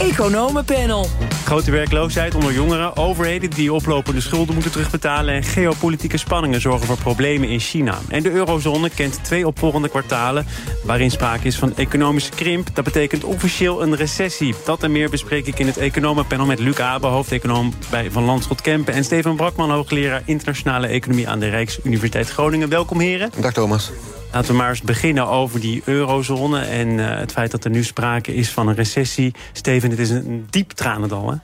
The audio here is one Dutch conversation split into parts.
Economenpanel. Grote werkloosheid onder jongeren, overheden die oplopende schulden moeten terugbetalen... en geopolitieke spanningen zorgen voor problemen in China. En de eurozone kent twee opvolgende kwartalen... waarin sprake is van economische krimp. Dat betekent officieel een recessie. Dat en meer bespreek ik in het Economenpanel met Luc Abe... hoofdeconoom bij Van Landschot Kempen... en Steven Brakman, hoogleraar internationale economie... aan de Rijksuniversiteit Groningen. Welkom, heren. Dag, Thomas. Laten we maar eens beginnen over die eurozone... en uh, het feit dat er nu sprake is van een recessie. Steven, dit is een diep tranendal, hè?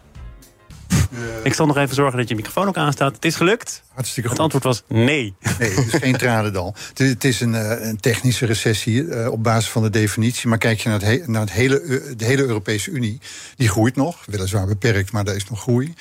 Ik zal nog even zorgen dat je microfoon ook aanstaat. Het is gelukt. Hartstikke goed. Het antwoord was nee. Nee, het is geen tranendal. Het is een, een technische recessie uh, op basis van de definitie. Maar kijk je naar, het he naar het hele, de hele Europese Unie, die groeit nog. Weliswaar beperkt, maar daar is nog groei.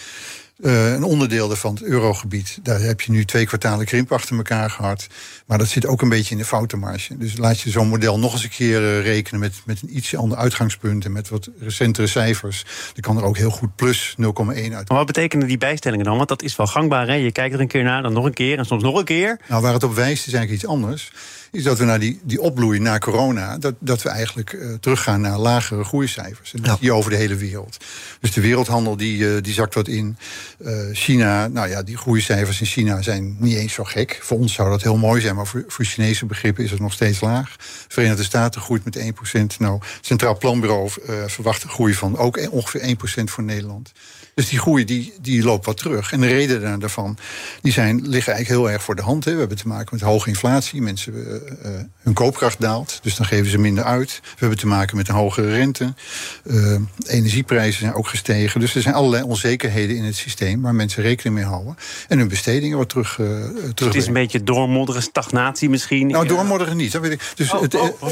Uh, een onderdeel van het eurogebied. Daar heb je nu twee kwartalen krimp achter elkaar gehad. Maar dat zit ook een beetje in de foutenmarge. Dus laat je zo'n model nog eens een keer uh, rekenen met, met een iets ander uitgangspunt en met wat recentere cijfers. Dan kan er ook heel goed plus 0,1 uit. Maar wat betekenen die bijstellingen dan? Want dat is wel gangbaar. Hè? Je kijkt er een keer naar, dan nog een keer en soms nog een keer. Nou, waar het op wijst is eigenlijk iets anders is dat we naar die, die opbloei na corona... dat, dat we eigenlijk uh, teruggaan naar lagere groeicijfers. En dat ja. over de hele wereld. Dus de wereldhandel die, uh, die zakt wat in. Uh, China, nou ja, die groeicijfers in China zijn niet eens zo gek. Voor ons zou dat heel mooi zijn, maar voor, voor Chinese begrippen is het nog steeds laag. Verenigde Staten groeit met 1%. Nou, het Centraal Planbureau verwacht een groei van ook ongeveer 1% voor Nederland. Dus die groei die, die loopt wat terug. En de redenen daarvan die zijn, liggen eigenlijk heel erg voor de hand. Hè. We hebben te maken met hoge inflatie. Mensen, uh, hun koopkracht daalt, dus dan geven ze minder uit. We hebben te maken met een hogere rente. Uh, energieprijzen zijn ook gestegen. Dus er zijn allerlei onzekerheden in het systeem... waar mensen rekening mee houden. En hun bestedingen wat terug, terug dus Het is een beetje doormodderen, stagnatie misschien? Nou, doormodderen niet. Dat weet ik. Dus oh, het, oh, oh,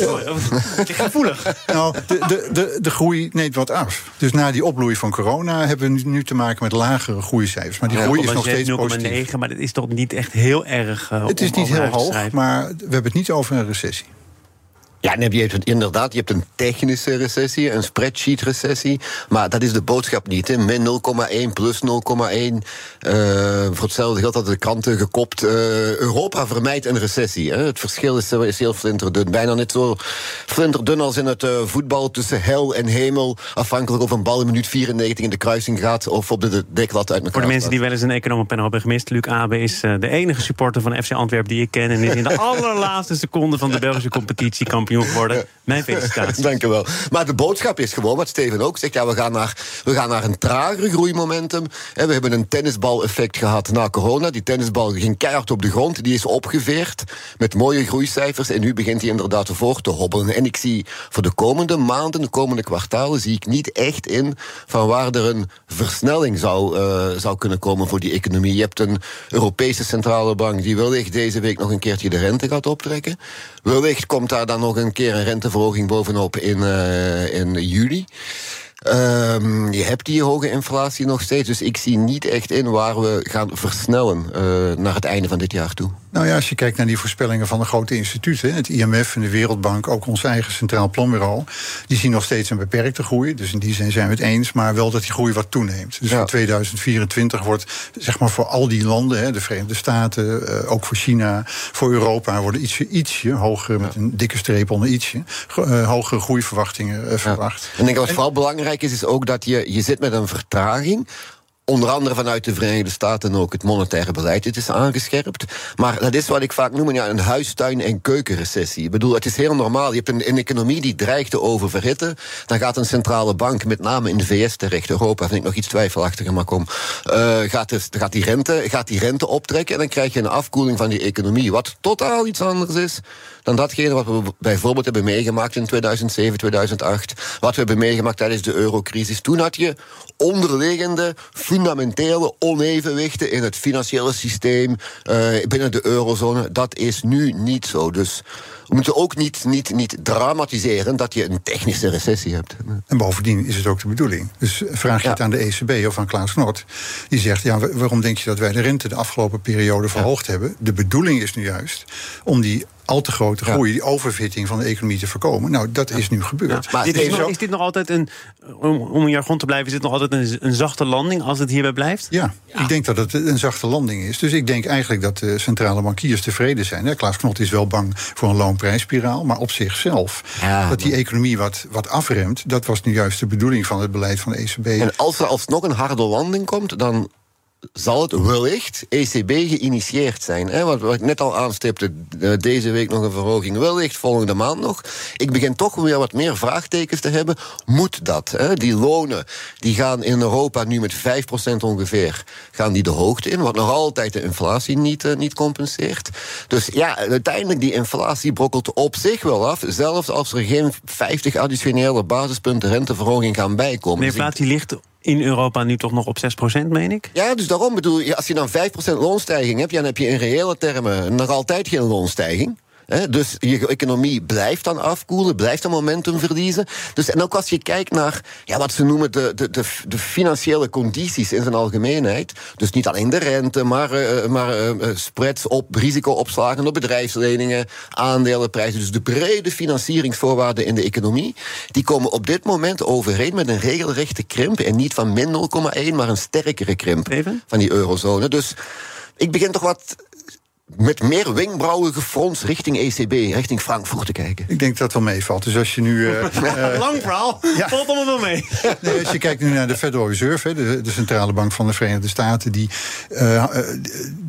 gevoelig. nou, de, de, de, de groei neemt wat af. Dus na die opbloei van corona hebben we nu te maken met lagere groeicijfers. Maar die groei is nog steeds 0,9, positief. maar dat is toch niet echt heel erg Het is niet heel hoog, maar we hebben niet over een recessie. Ja, nee, je hebt inderdaad, je hebt een technische recessie, een spreadsheet-recessie. Maar dat is de boodschap niet. Hè. Min 0,1 plus 0,1. Uh, voor hetzelfde geld hadden de kranten gekopt. Uh, Europa vermijdt een recessie. Hè. Het verschil is, is, heel flinterdun. Bijna net zo flinterdun als in het uh, voetbal tussen hel en hemel. Afhankelijk of een bal in minuut 94 in de kruising gaat of op de, de deklat uit elkaar Voor de mensen die wel eens een economenpanel hebben gemist. Luc Abe is de enige supporter van FC Antwerpen die ik ken. En is in de allerlaatste seconde van de Belgische competitie kampioen geworden. Mijn felicitaties. Dank u wel. Maar de boodschap is gewoon, wat Steven ook zegt... Ja, we, gaan naar, we gaan naar een trager groeimomentum. En we hebben een tennisbal-effect gehad na corona. Die tennisbal ging keihard op de grond. Die is opgeveerd met mooie groeicijfers. En nu begint hij inderdaad voor te hobbelen. En ik zie voor de komende maanden, de komende kwartalen... zie ik niet echt in van waar er een versnelling zou, uh, zou kunnen komen voor die economie. Je hebt een Europese centrale bank... die wellicht deze week nog een keertje de rente gaat optrekken. Wellicht komt daar dan nog een keer een renteverhoging bovenop in, uh, in juli. Um, je hebt die hoge inflatie nog steeds. Dus ik zie niet echt in waar we gaan versnellen uh, naar het einde van dit jaar toe. Nou ja, als je kijkt naar die voorspellingen van de grote instituten, het IMF en de Wereldbank, ook ons eigen Centraal Planbureau, die zien nog steeds een beperkte groei. Dus in die zin zijn we het eens, maar wel dat die groei wat toeneemt. Dus ja. voor 2024 wordt, zeg maar voor al die landen, de Verenigde Staten, uh, ook voor China, voor Europa, worden ietsje, ietsje hoger, met een dikke streep onder ietsje, uh, hogere groeiverwachtingen uh, verwacht. En ik denk wat vooral belangrijk is, is ook dat je, je zit met een vertraging onder andere vanuit de Verenigde Staten ook het monetaire beleid het is aangescherpt. Maar dat is wat ik vaak noem ja, een huistuin- en keukenrecessie. Ik bedoel, het is heel normaal. Je hebt een, een, economie die dreigt te oververhitten. Dan gaat een centrale bank, met name in de VS terecht, Europa vind ik nog iets twijfelachtiger, maar kom, uh, gaat, dus, gaat, die rente, gaat die rente optrekken en dan krijg je een afkoeling van die economie. Wat totaal iets anders is dan datgene wat we bijvoorbeeld hebben meegemaakt in 2007, 2008. Wat we hebben meegemaakt tijdens de eurocrisis. Toen had je onderliggende fundamentele onevenwichten in het financiële systeem uh, binnen de eurozone. Dat is nu niet zo. Dus we moeten ook niet, niet, niet dramatiseren dat je een technische recessie hebt. En bovendien is het ook de bedoeling. Dus vraag je Ja. het aan de ECB of aan Klaas Knot. Die zegt, ja, wa- waarom denk je dat wij de rente de afgelopen periode verhoogd hebben? De bedoeling is nu juist om die al te grote groei, die overfitting van de economie te voorkomen. Nou, dat is nu gebeurd. Maar dit is, nog, dit nog altijd een, om, om in jargon te blijven, is dit nog altijd een, een zachte landing als het hierbij blijft? Ja, ik denk dat het een zachte landing is. Dus ik denk eigenlijk dat de centrale bankiers tevreden zijn. Hè. Klaas Knot is wel bang voor een loonprijsspiraal. Maar op zichzelf, Ja, dat die maar- economie wat, wat afremt... dat was nu juist de bedoeling van het beleid van de ECB. En als er alsnog een harde landing komt, dan zal het wellicht ECB geïnitieerd zijn. Hè? Wat, wat ik net al aanstipte, eh, deze week nog een verhoging, wellicht volgende maand nog. Ik begin toch weer wat meer vraagtekens te hebben. Moet dat? Hè? Die lonen die gaan in Europa nu met 5% ongeveer gaan die de hoogte in, wat nog altijd de inflatie niet, eh, niet compenseert. Dus ja, uiteindelijk die inflatie brokkelt op zich wel af, zelfs als er geen 50 additionele basispunten renteverhoging gaan bijkomen. De Dus inflatie ligt in Europa nu toch nog op 6%, meen ik? ja, dus daarom bedoel je, als je dan 5% loonstijging hebt, dan heb je in reële termen nog altijd geen loonstijging. Hè, dus je economie blijft dan afkoelen, blijft dan momentum verliezen. Dus, en ook als je kijkt naar ja, wat ze noemen de, de, de, de financiële condities in zijn algemeenheid. Dus niet alleen de rente, maar, eh, maar eh, spreads op risicoopslagen op bedrijfsleningen, aandelenprijzen. Dus de brede financieringsvoorwaarden in de economie. Die komen op dit moment overeen met een regelrechte krimp. En niet van min 0,1, maar een sterkere krimp Even? van die eurozone. Dus ik begin toch wat met meer wenkbrauwen gefronst richting ECB, richting Frankfurt te kijken. Ik denk dat dat wel meevalt. Dus als je nu... eh, Lang verhaal, ja. valt allemaal wel mee. Nee, als je kijkt nu naar de Federal Reserve, hè, de, de centrale bank van de Verenigde Staten, die, eh,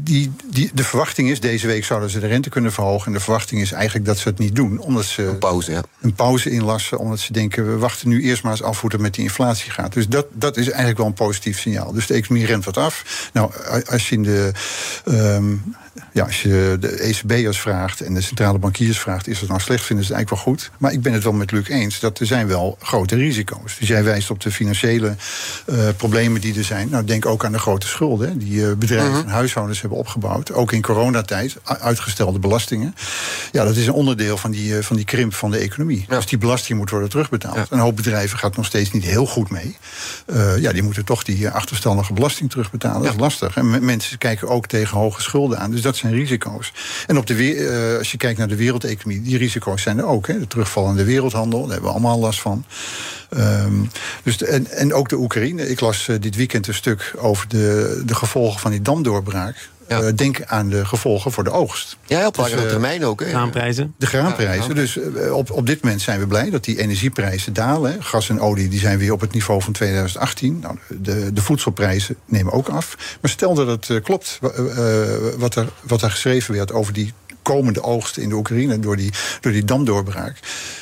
die, die, de verwachting is, deze week zouden ze de rente kunnen verhogen. En de verwachting is eigenlijk dat ze het niet doen, omdat ze Een pauze, ja. een pauze inlassen, omdat ze denken, we wachten nu eerst maar eens af hoe het met die inflatie gaat. Dus dat, dat is eigenlijk wel een positief signaal. Dus de economie rent wat af. Nou, als je in de. ehm, ja, als je de ECB'ers vraagt en de centrale bankiers vraagt, is het nou slecht, vinden ze het eigenlijk wel goed. Maar ik ben het wel met Luc eens dat er zijn wel grote risico's. Dus jij wijst op de financiële eh, problemen die er zijn. Nou, denk ook aan de grote schulden hè, die eh, bedrijven en huishoudens hebben opgebouwd. Ook in coronatijd, uitgestelde belastingen. Ja, dat is een onderdeel van die, eh, van die krimp van de economie. Ja. Dus die belasting moet worden terugbetaald. Ja. Een hoop bedrijven gaat nog steeds niet heel goed mee. Eh, ja, die moeten toch die eh, achterstallige belasting terugbetalen. Dat is lastig. En me- mensen kijken ook tegen hoge schulden aan. Dus dat zijn risico's. En op de eh, als je kijkt naar de wereldeconomie, die risico's zijn er ook. Hè. De terugvallende wereldhandel, daar hebben we allemaal last van. Ehm, dus de- en, en ook de Oekraïne. Ik las dit weekend een stuk over de, de gevolgen van die damdoorbraak. Ja. Eh, denk aan de gevolgen voor de oogst. Ja, op Dus, langere eh, termijn ook. Hè. Aanprijzen. De graanprijzen. Ja. Dus eh, op, op dit moment zijn we blij dat die energieprijzen dalen. hè. Gas en olie die zijn weer op het niveau van 2018. Nou, de, de voedselprijzen nemen ook af. Maar stel dat het eh, klopt wa- wat, er, wat er geschreven werd over die komende oogsten in de Oekraïne door die, door die damdoorbraak.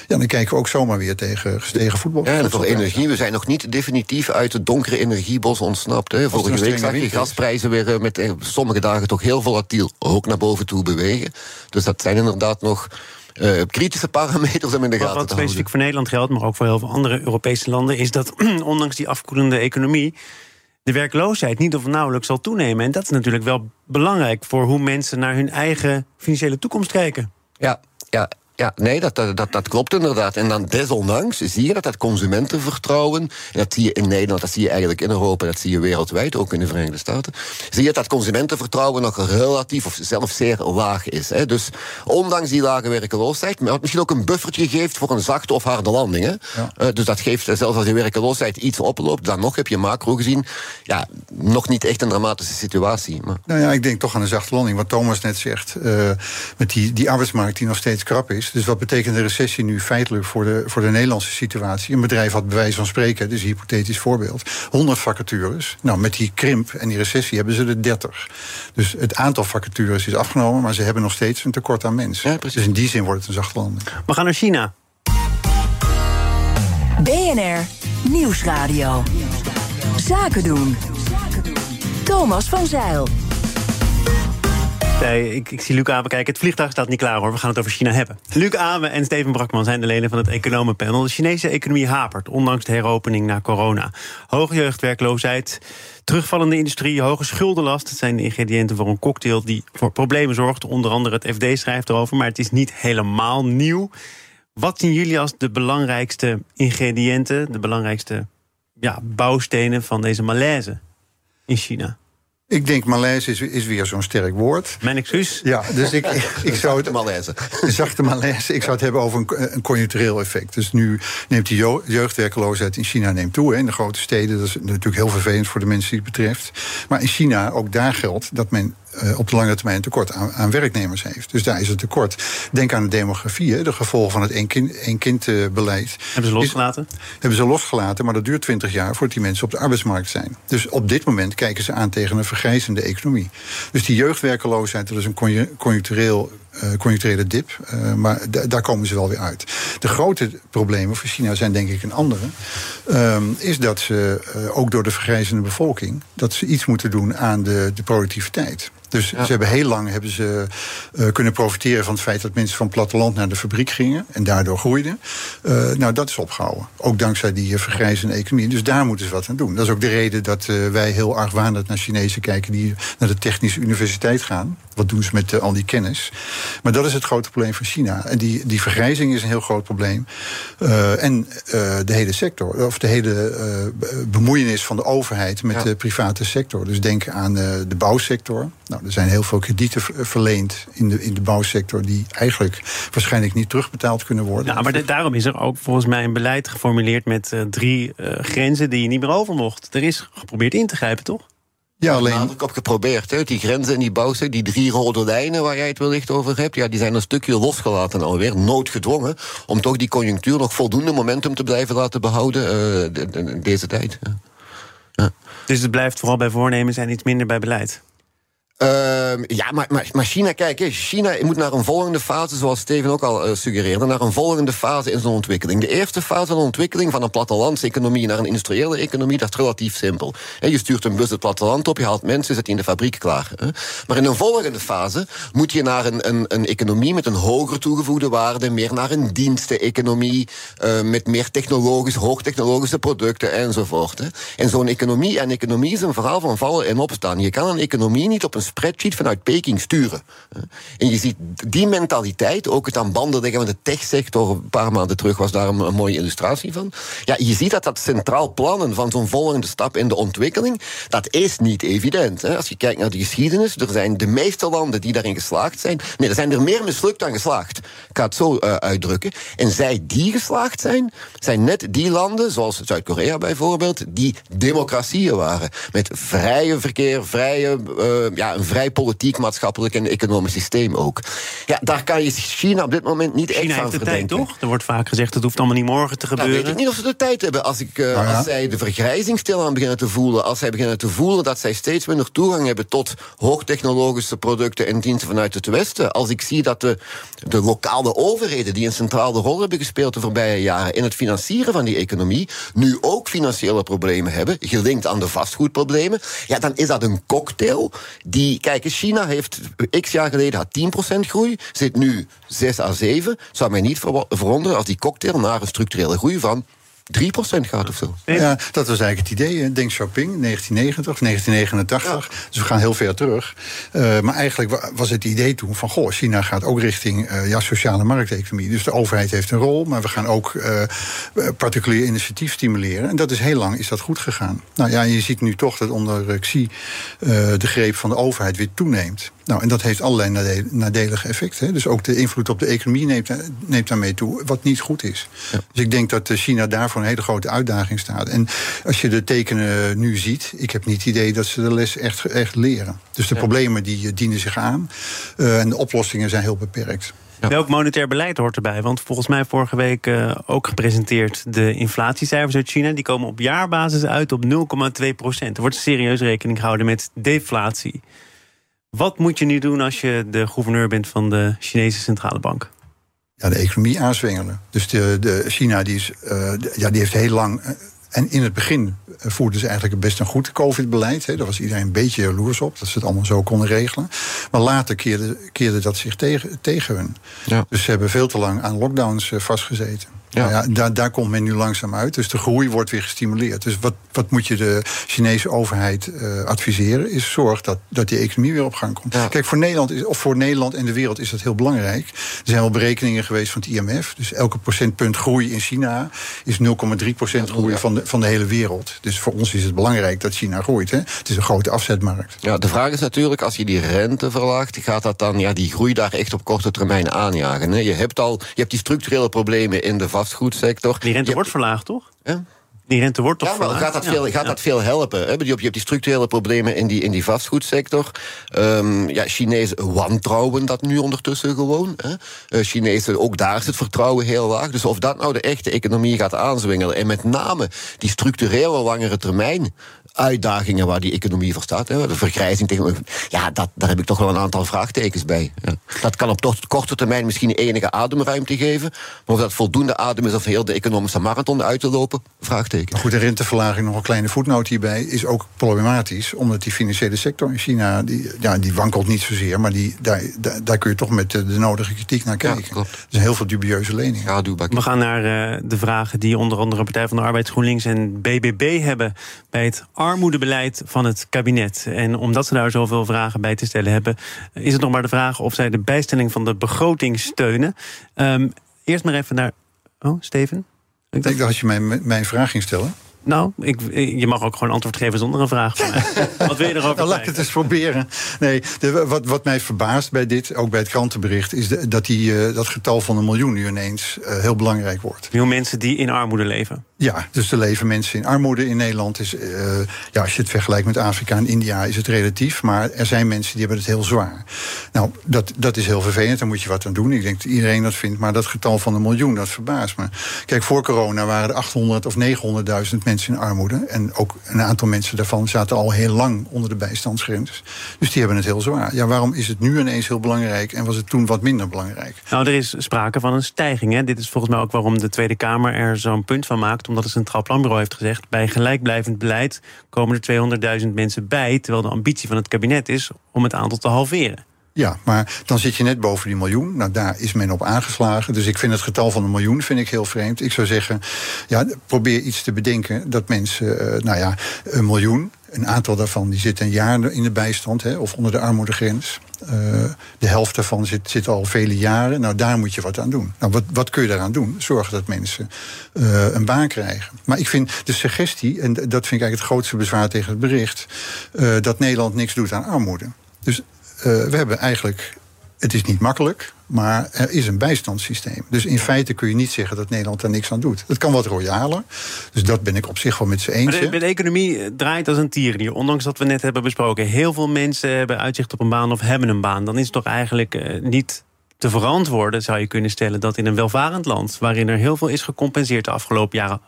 Ja, dan kijken we ook zomaar weer tegen gestegen voetbal. Ja, en voor energie, we zijn nog niet definitief uit het donkere energiebos ontsnapt. Hè. Vorige week zag je gasprijzen weer eh, met eh, sommige dagen toch heel volatiel ook naar boven toe bewegen. Dus dat zijn inderdaad nog eh, kritische parameters om in de Wat, gaten wat te specifiek voor Nederland geldt, maar ook voor heel veel andere Europese landen, is dat ondanks die afkoelende economie de werkloosheid niet of nauwelijks zal toenemen. En dat is natuurlijk wel belangrijk voor hoe mensen naar hun eigen financiële toekomst kijken. Ja, ja. Ja, nee, dat, dat, dat, klopt inderdaad. En dan desondanks zie je dat dat consumentenvertrouwen... en dat zie je in Nederland, dat zie je eigenlijk in Europa... dat zie je wereldwijd, ook in de Verenigde Staten... zie je dat consumentenvertrouwen nog relatief of zelfs zeer laag is. Hè. Dus ondanks die lage werkeloosheid... maar wat misschien ook een buffertje geeft voor een zachte of harde landing. Hè. Ja. Eh, dus dat geeft, eh, zelfs als de werkeloosheid iets oploopt... dan nog heb je macro gezien ja, nog niet echt een dramatische situatie. Maar... Nou ja, ik denk toch aan een zachte landing. Wat Thomas net zegt, eh, met die, die arbeidsmarkt die nog steeds krap is. Dus wat betekent de recessie nu feitelijk voor de, voor de Nederlandse situatie? Een bedrijf had bij wijze van spreken, dus een hypothetisch voorbeeld, 100 vacatures. Nou, met die krimp en die recessie hebben ze er 30. Dus het aantal vacatures is afgenomen, maar ze hebben nog steeds een tekort aan mensen. Ja, precies. dus in die zin wordt het een zachte landing. We gaan naar China. BNR Nieuwsradio. Zaken doen. Thomas van Zeil. Ik, ik zie Luc Amen kijken. Het vliegtuig staat niet klaar hoor. We gaan het over China hebben. Luc Amen en Steven Brakman zijn de leden van het economenpanel. De Chinese economie hapert, ondanks de heropening na corona. Hoge jeugdwerkloosheid, terugvallende industrie, hoge schuldenlast. Het zijn de ingrediënten voor een cocktail die voor problemen zorgt. Onder andere het FD schrijft erover, maar het is niet helemaal nieuw. Wat zien jullie als de belangrijkste ingrediënten, de belangrijkste ja, bouwstenen van deze malaise in China? Ik denk malaise is, is weer zo'n sterk woord. Mijn excuus. Ja, dus ik, ik zou het... malaise. Zachte malaise. Ik zou het hebben over een, een conjunctureel effect. Dus nu neemt de jeugdwerkeloosheid in China neemt toe. Hè, in de grote steden. Dat is natuurlijk heel vervelend voor de mensen die het betreft. Maar in China, ook daar geldt dat men uh, op de lange termijn een tekort aan, aan, werknemers heeft. Dus daar is het tekort. Denk aan de demografie, de gevolgen van het één-kind-beleid. hebben ze losgelaten? Is, hebben ze losgelaten, maar dat duurt 20 jaar voordat die mensen op de arbeidsmarkt zijn. Dus op dit moment kijken ze aan tegen een vergrijzende economie. Dus die jeugdwerkeloosheid, dat is een conjunctureel uh, conjuncturele dip. Uh, maar daar komen ze wel weer uit. De grote problemen voor China zijn denk ik een andere. Uh, is dat ze, uh, ook door de vergrijzende bevolking... dat ze iets moeten doen aan de, de productiviteit. Dus ze hebben heel lang hebben ze, uh, kunnen profiteren van het feit dat mensen van het platteland naar de fabriek gingen en daardoor groeiden. Uh, nou, dat is opgehouden. Ook dankzij die vergrijzende economie. Dus daar moeten ze wat aan doen. Dat is ook de reden dat wij heel argwanend naar Chinezen kijken die naar de Technische Universiteit gaan. Wat doen ze met al die kennis? Maar dat is het grote probleem van China. En die, die vergrijzing is een heel groot probleem. en de hele sector, of de hele bemoeienis van de overheid met ja. de private sector. Dus denk aan de bouwsector. Nou, er zijn heel veel kredieten verleend in de, in de bouwsector... die eigenlijk waarschijnlijk niet terugbetaald kunnen worden. Ja, maar de, daarom is er ook volgens mij een beleid geformuleerd... met drie grenzen die je niet meer over mocht. Er is geprobeerd in te grijpen, toch? Ja, alleen... nadruk op geprobeerd. Hè. Die grenzen en die bouwsector, die drie rode lijnen waar jij het wellicht over hebt... Ja, die zijn een stukje losgelaten alweer, noodgedwongen... om toch die conjunctuur nog voldoende momentum te blijven laten behouden uh, de, de, deze tijd. Ja. Ja. Dus het blijft vooral bij voornemens en iets minder bij beleid? Uh, ja, maar, maar, China, kijk, China moet naar een volgende fase, zoals Steven ook al uh, suggereerde, naar een volgende fase in zijn ontwikkeling. De eerste fase van de ontwikkeling van een plattelandseconomie naar een industriële economie, dat is relatief simpel. Je stuurt een bus het platteland op, je haalt mensen, zet die in de fabriek klaar. Maar in een volgende fase moet je naar een, een, een economie met een hoger toegevoegde waarde, meer naar een diensteneconomie, uh, met meer technologisch, hoogtechnologische producten enzovoort. En zo'n economie en economie is een verhaal van vallen en opstaan. Je kan een economie niet op een spreadsheet vanuit Peking sturen. En je ziet die mentaliteit, ook het aan banden leggen de techsector, een paar maanden terug was daar een, mooie illustratie van. Ja, je ziet dat dat centraal plannen van zo'n volgende stap in de ontwikkeling, dat is niet evident. Hè. Als je kijkt naar de geschiedenis, er zijn de meeste landen die daarin geslaagd zijn. Nee, er zijn er meer mislukt dan geslaagd. Ik ga het zo uh, uitdrukken. En zij die geslaagd zijn, zijn net die landen, zoals Zuid-Korea bijvoorbeeld, die democratieën waren. Met vrije verkeer, vrije, uh, ja, een vrij politiek, maatschappelijk en economisch systeem ook. Ja, daar kan je China op dit moment niet China echt van heeft de verdenken. tijd, toch? Er wordt vaak gezegd, het hoeft allemaal niet morgen te gebeuren. Nou, weet ik niet of ze de tijd hebben. Als, ik, uh, Nou ja. als zij de vergrijzing stilaan beginnen te voelen, als zij beginnen te voelen dat zij steeds minder toegang hebben tot hoogtechnologische producten en diensten vanuit het Westen. Als ik zie dat de, de lokale overheden, die een centrale rol hebben gespeeld de voorbije jaren in het financieren van die economie, nu ook financiële problemen hebben, gelinkt aan de vastgoedproblemen, ja, dan is dat een cocktail die, kijk, China heeft x jaar geleden had 10% groei, zit nu 6 à 7. Zou mij niet ver- verwonderen als die cocktail naar een structurele groei van 3% gaat of zo. Ja, dat was eigenlijk het idee. hè. Deng Xiaoping, 1990 of 1989. Dus we gaan heel ver terug. Uh, maar eigenlijk wa- was het idee toen van... goh, China gaat ook richting uh, ja, sociale markteconomie. Dus de overheid heeft een rol, maar we gaan ook uh, particulier initiatief stimuleren. En dat is heel lang is dat goed gegaan. Nou ja, je ziet nu toch dat onder Xi de greep van de overheid weer toeneemt. Nou, en dat heeft allerlei nade- nadelige effecten. Hè. Dus ook de invloed op de economie neemt, neemt daarmee toe, wat niet goed is. Ja. Dus ik denk dat eh, China daar voor een hele grote uitdaging staat. En als je de tekenen nu ziet, ik heb niet het idee dat ze de les echt, echt leren. Dus de problemen die eh, dienen zich aan. Uh, en de oplossingen zijn heel beperkt. Ja. Welk monetair beleid hoort erbij? Want volgens mij vorige week uh, ook gepresenteerd de inflatiecijfers uit China. Die komen op jaarbasis uit op 0,2 procent. Er wordt serieus rekening gehouden met deflatie. Wat moet je nu doen als je de gouverneur bent van de Chinese centrale bank? Ja, de economie aanzwengelen. Dus de, de China die is, de, ja, die heeft heel lang En in het begin voerden ze eigenlijk best een goed COVID-beleid. Daar was iedereen een beetje jaloers op, dat ze het allemaal zo konden regelen. Maar later keerde, keerde dat zich tegen, tegen hun. Ja. Dus ze hebben veel te lang aan lockdowns vastgezeten. Ja. Nou ja, daar, daar komt men nu langzaam uit. Dus de groei wordt weer gestimuleerd. Dus wat, wat moet je de Chinese overheid uh, adviseren? Is zorg dat, dat die economie weer op gang komt. Kijk, voor Nederland, is, of voor Nederland en de wereld is dat heel belangrijk. Er zijn wel berekeningen geweest van het IMF. Dus elke procentpunt groei in China is 0,3 procent groei van de, van de hele wereld. Dus voor ons is het belangrijk dat China groeit. Hè? Het is een grote afzetmarkt. Ja, de vraag is natuurlijk, als je die rente verlaagt, gaat dat dan ja, die groei daar echt op korte termijn aanjagen? Hè? Je hebt al je hebt die structurele problemen in de vastgoedsector. Die rente wordt verlaagd, toch? Ja. Die rente wordt toch ja, maar gaat dat, veel, gaat dat veel helpen? Hè? Je hebt die structurele problemen in die, in die vastgoedsector. Um, ja, Chinezen wantrouwen dat nu ondertussen gewoon. Hè? Uh, Chinezen, ook daar is het vertrouwen heel laag. Dus of dat nou de echte economie gaat aanzwingelen... en met name die structurele langere termijn uitdagingen waar die economie voor staat. Hè. De vergrijzing tegen. Ja, dat, daar heb ik toch wel een aantal vraagtekens bij. Ja. Dat kan op korte termijn misschien enige ademruimte geven. Maar of dat voldoende adem is of heel de economische marathon uit te lopen, vraagteken. Goed, de renteverlaging, nog een kleine voetnoot hierbij, is ook problematisch. Omdat die financiële sector in China, die, ja, die wankelt niet zozeer. Maar die, daar, daar, kun je toch met de, nodige kritiek naar kijken. Ja, er zijn heel veel dubieuze leningen. Ja, We gaan naar uh, de vragen die onder andere Partij van de Arbeid, GroenLinks en BBB hebben bij het armoedebeleid van het kabinet. En omdat ze daar zoveel vragen bij te stellen hebben, is het nog maar de vraag of zij de bijstelling van de begroting steunen. Um, eerst maar even naar. Oh, Steven? Ik dacht, dat je mij mijn vraag ging stellen. Nou, ik, je mag ook gewoon antwoord geven zonder een vraag. wat wil je erover nou, Laat ik het eens proberen. Nee, de, wat, wat mij verbaast bij dit, ook bij het krantenbericht... is dat die, uh, dat getal van een miljoen nu ineens uh, heel belangrijk wordt. Miljoen mensen die in armoede leven? Ja, dus er leven mensen in armoede in Nederland. Is, uh, ja, als je het vergelijkt met Afrika en India is het relatief. Maar er zijn mensen die hebben het heel zwaar. Nou, dat, dat is heel vervelend, daar moet je wat aan doen. Ik denk dat iedereen dat vindt. Maar dat getal van een miljoen, dat verbaast me. Kijk, voor corona waren er 800 of 900.000 mensen mensen in armoede. En ook een aantal mensen daarvan zaten al heel lang onder de bijstandsgrens. Dus die hebben het heel zwaar. Ja, waarom is het nu ineens heel belangrijk en was het toen wat minder belangrijk? Nou, er is sprake van een stijging. Hè? Dit is volgens mij ook waarom de Tweede Kamer er zo'n punt van maakt. Omdat het Centraal Planbureau heeft gezegd... bij gelijkblijvend beleid komen er 200.000 mensen bij... terwijl de ambitie van het kabinet is om het aantal te halveren. Ja, maar dan zit je net boven die miljoen. Nou, daar is men op aangeslagen. Dus ik vind het getal van een miljoen vind ik heel vreemd. Ik zou zeggen, ja, probeer iets te bedenken dat mensen, uh, nou ja, een miljoen. Een aantal daarvan die zit een jaar in de bijstand hè, of onder de armoedegrens. Uh, de helft daarvan zit, zit al vele jaren. Nou, daar moet je wat aan doen. Nou, wat, wat kun je daaraan doen? Zorgen dat mensen uh, een baan krijgen. Maar ik vind de suggestie, en dat vind ik eigenlijk het grootste bezwaar tegen het bericht, uh, dat Nederland niks doet aan armoede. Dus we hebben eigenlijk. Het is niet makkelijk, maar er is een bijstandssysteem. Dus in feite kun je niet zeggen dat Nederland daar niks aan doet. Het kan wat royaler. Dus dat ben ik op zich wel met z'n eens. Maar de, de, economie draait als een tierenlier. Ondanks dat we net hebben besproken. Heel veel mensen hebben uitzicht op een baan of hebben een baan. Dan is het toch eigenlijk uh, niet te verantwoorden, zou je kunnen stellen, dat in een welvarend land, waarin er heel veel is gecompenseerd de afgelopen jaren,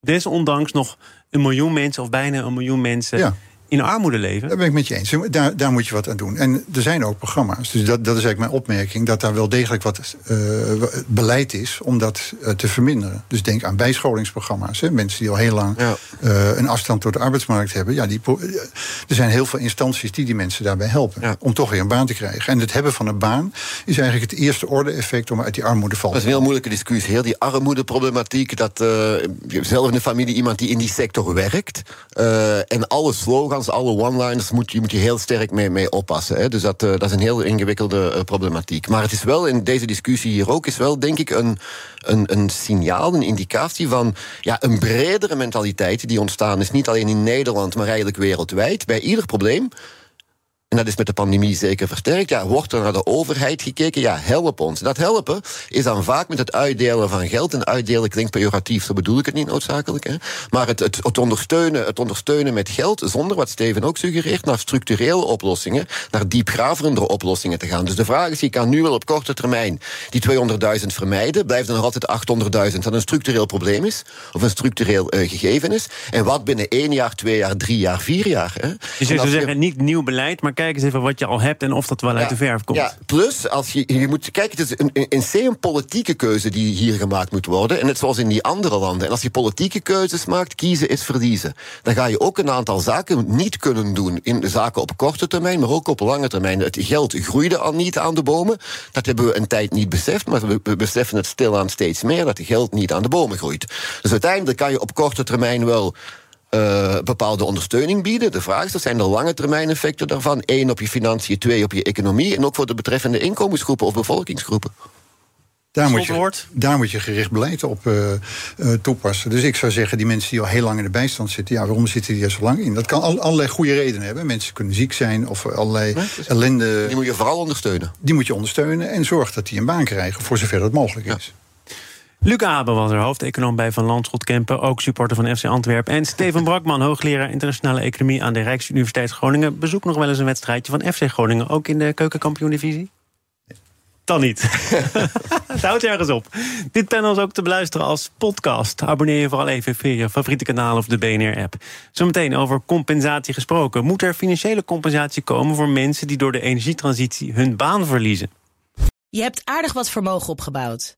desondanks nog een miljoen mensen of bijna een miljoen mensen ja in armoede leven. Daar ben ik met je eens. Daar, daar moet je wat aan doen. En er zijn ook programma's. Dus dat, dat is eigenlijk mijn opmerking. Dat daar wel degelijk wat uh, beleid is om dat uh, te verminderen. Dus denk aan bijscholingsprogramma's. Hè. Mensen die al heel lang ja. uh, een afstand tot de arbeidsmarkt hebben. Ja, die, er zijn heel veel instanties die die mensen daarbij helpen. Ja. Om toch weer een baan te krijgen. En het hebben van een baan is eigenlijk het eerste orde effect om uit die armoede te vallen. Dat is een heel moeilijke discussie. Heel die armoedeproblematiek. Dat zelf in de familie iemand die in die sector werkt. en alle slogans alle one-liners moet je, moet je heel sterk mee, mee oppassen. Hè. Dus dat, uh, dat is een heel ingewikkelde uh, problematiek. Maar het is wel in deze discussie hier ook, is wel denk ik een, een, een signaal, een indicatie van ja, een bredere mentaliteit die ontstaan is. Niet alleen in Nederland, maar eigenlijk wereldwijd. Bij ieder probleem en dat is met de pandemie zeker versterkt, ja, wordt er naar de overheid gekeken, ja, help ons. Dat helpen is dan vaak met het uitdelen van geld. En uitdelen klinkt pejoratief, zo bedoel ik het niet noodzakelijk. Hè. Maar het, het, het, ondersteunen, het ondersteunen met geld, zonder wat Steven ook suggereert, naar structurele oplossingen, naar diepgraverende oplossingen te gaan. Dus de vraag is, je kan nu wel op korte termijn die 200.000 vermijden, blijft er nog altijd 800.000, dat een structureel probleem is, of een structureel uh, gegeven is. En wat binnen één jaar, twee jaar, drie jaar, vier jaar. Hè. Dus je zou zeggen, niet nieuw beleid, maar kijk eens even wat je al hebt en of dat wel uit de verf komt. Ja, plus, als je, je moet, kijk, het is een, een, een politieke keuze die hier gemaakt moet worden. En net zoals in die andere landen. En als je politieke keuzes maakt, kiezen is verliezen. Dan ga je ook een aantal zaken niet kunnen doen. In zaken op korte termijn, maar ook op lange termijn. Het geld groeide al niet aan de bomen. Dat hebben we een tijd niet beseft, maar we beseffen het stilaan steeds meer dat het geld niet aan de bomen groeit. Dus uiteindelijk kan je op korte termijn wel uh, bepaalde ondersteuning bieden. De vraag is, dat zijn de lange termijn effecten daarvan. Eén op je financiën, twee op je economie... en ook voor de betreffende inkomensgroepen of bevolkingsgroepen. Daar moet, je, daar moet je gericht beleid op uh, uh, toepassen. Dus ik zou zeggen, die mensen die al heel lang in de bijstand zitten... ja, waarom zitten die er zo lang in? Dat kan al, allerlei goede redenen hebben. Mensen kunnen ziek zijn of allerlei ellende... Die moet je vooral ondersteunen. Die moet je ondersteunen en zorg dat die een baan krijgen... voor zover dat mogelijk is. Luc Abe was er hoofdeconoom bij Van Landschot Kempen, ook supporter van FC Antwerpen. En Steven Brakman, hoogleraar internationale economie aan de Rijksuniversiteit Groningen. Bezoek nog wel eens een wedstrijdje van FC Groningen, ook in de keukenkampioen-divisie? Dan niet. Het houdt ergens op. Dit panel is ook te beluisteren als podcast. Abonneer je vooral even via je favoriete kanaal of de BNR-app. Zometeen over compensatie gesproken. Moet er financiële compensatie komen voor mensen die door de energietransitie hun baan verliezen? Je hebt aardig wat vermogen opgebouwd.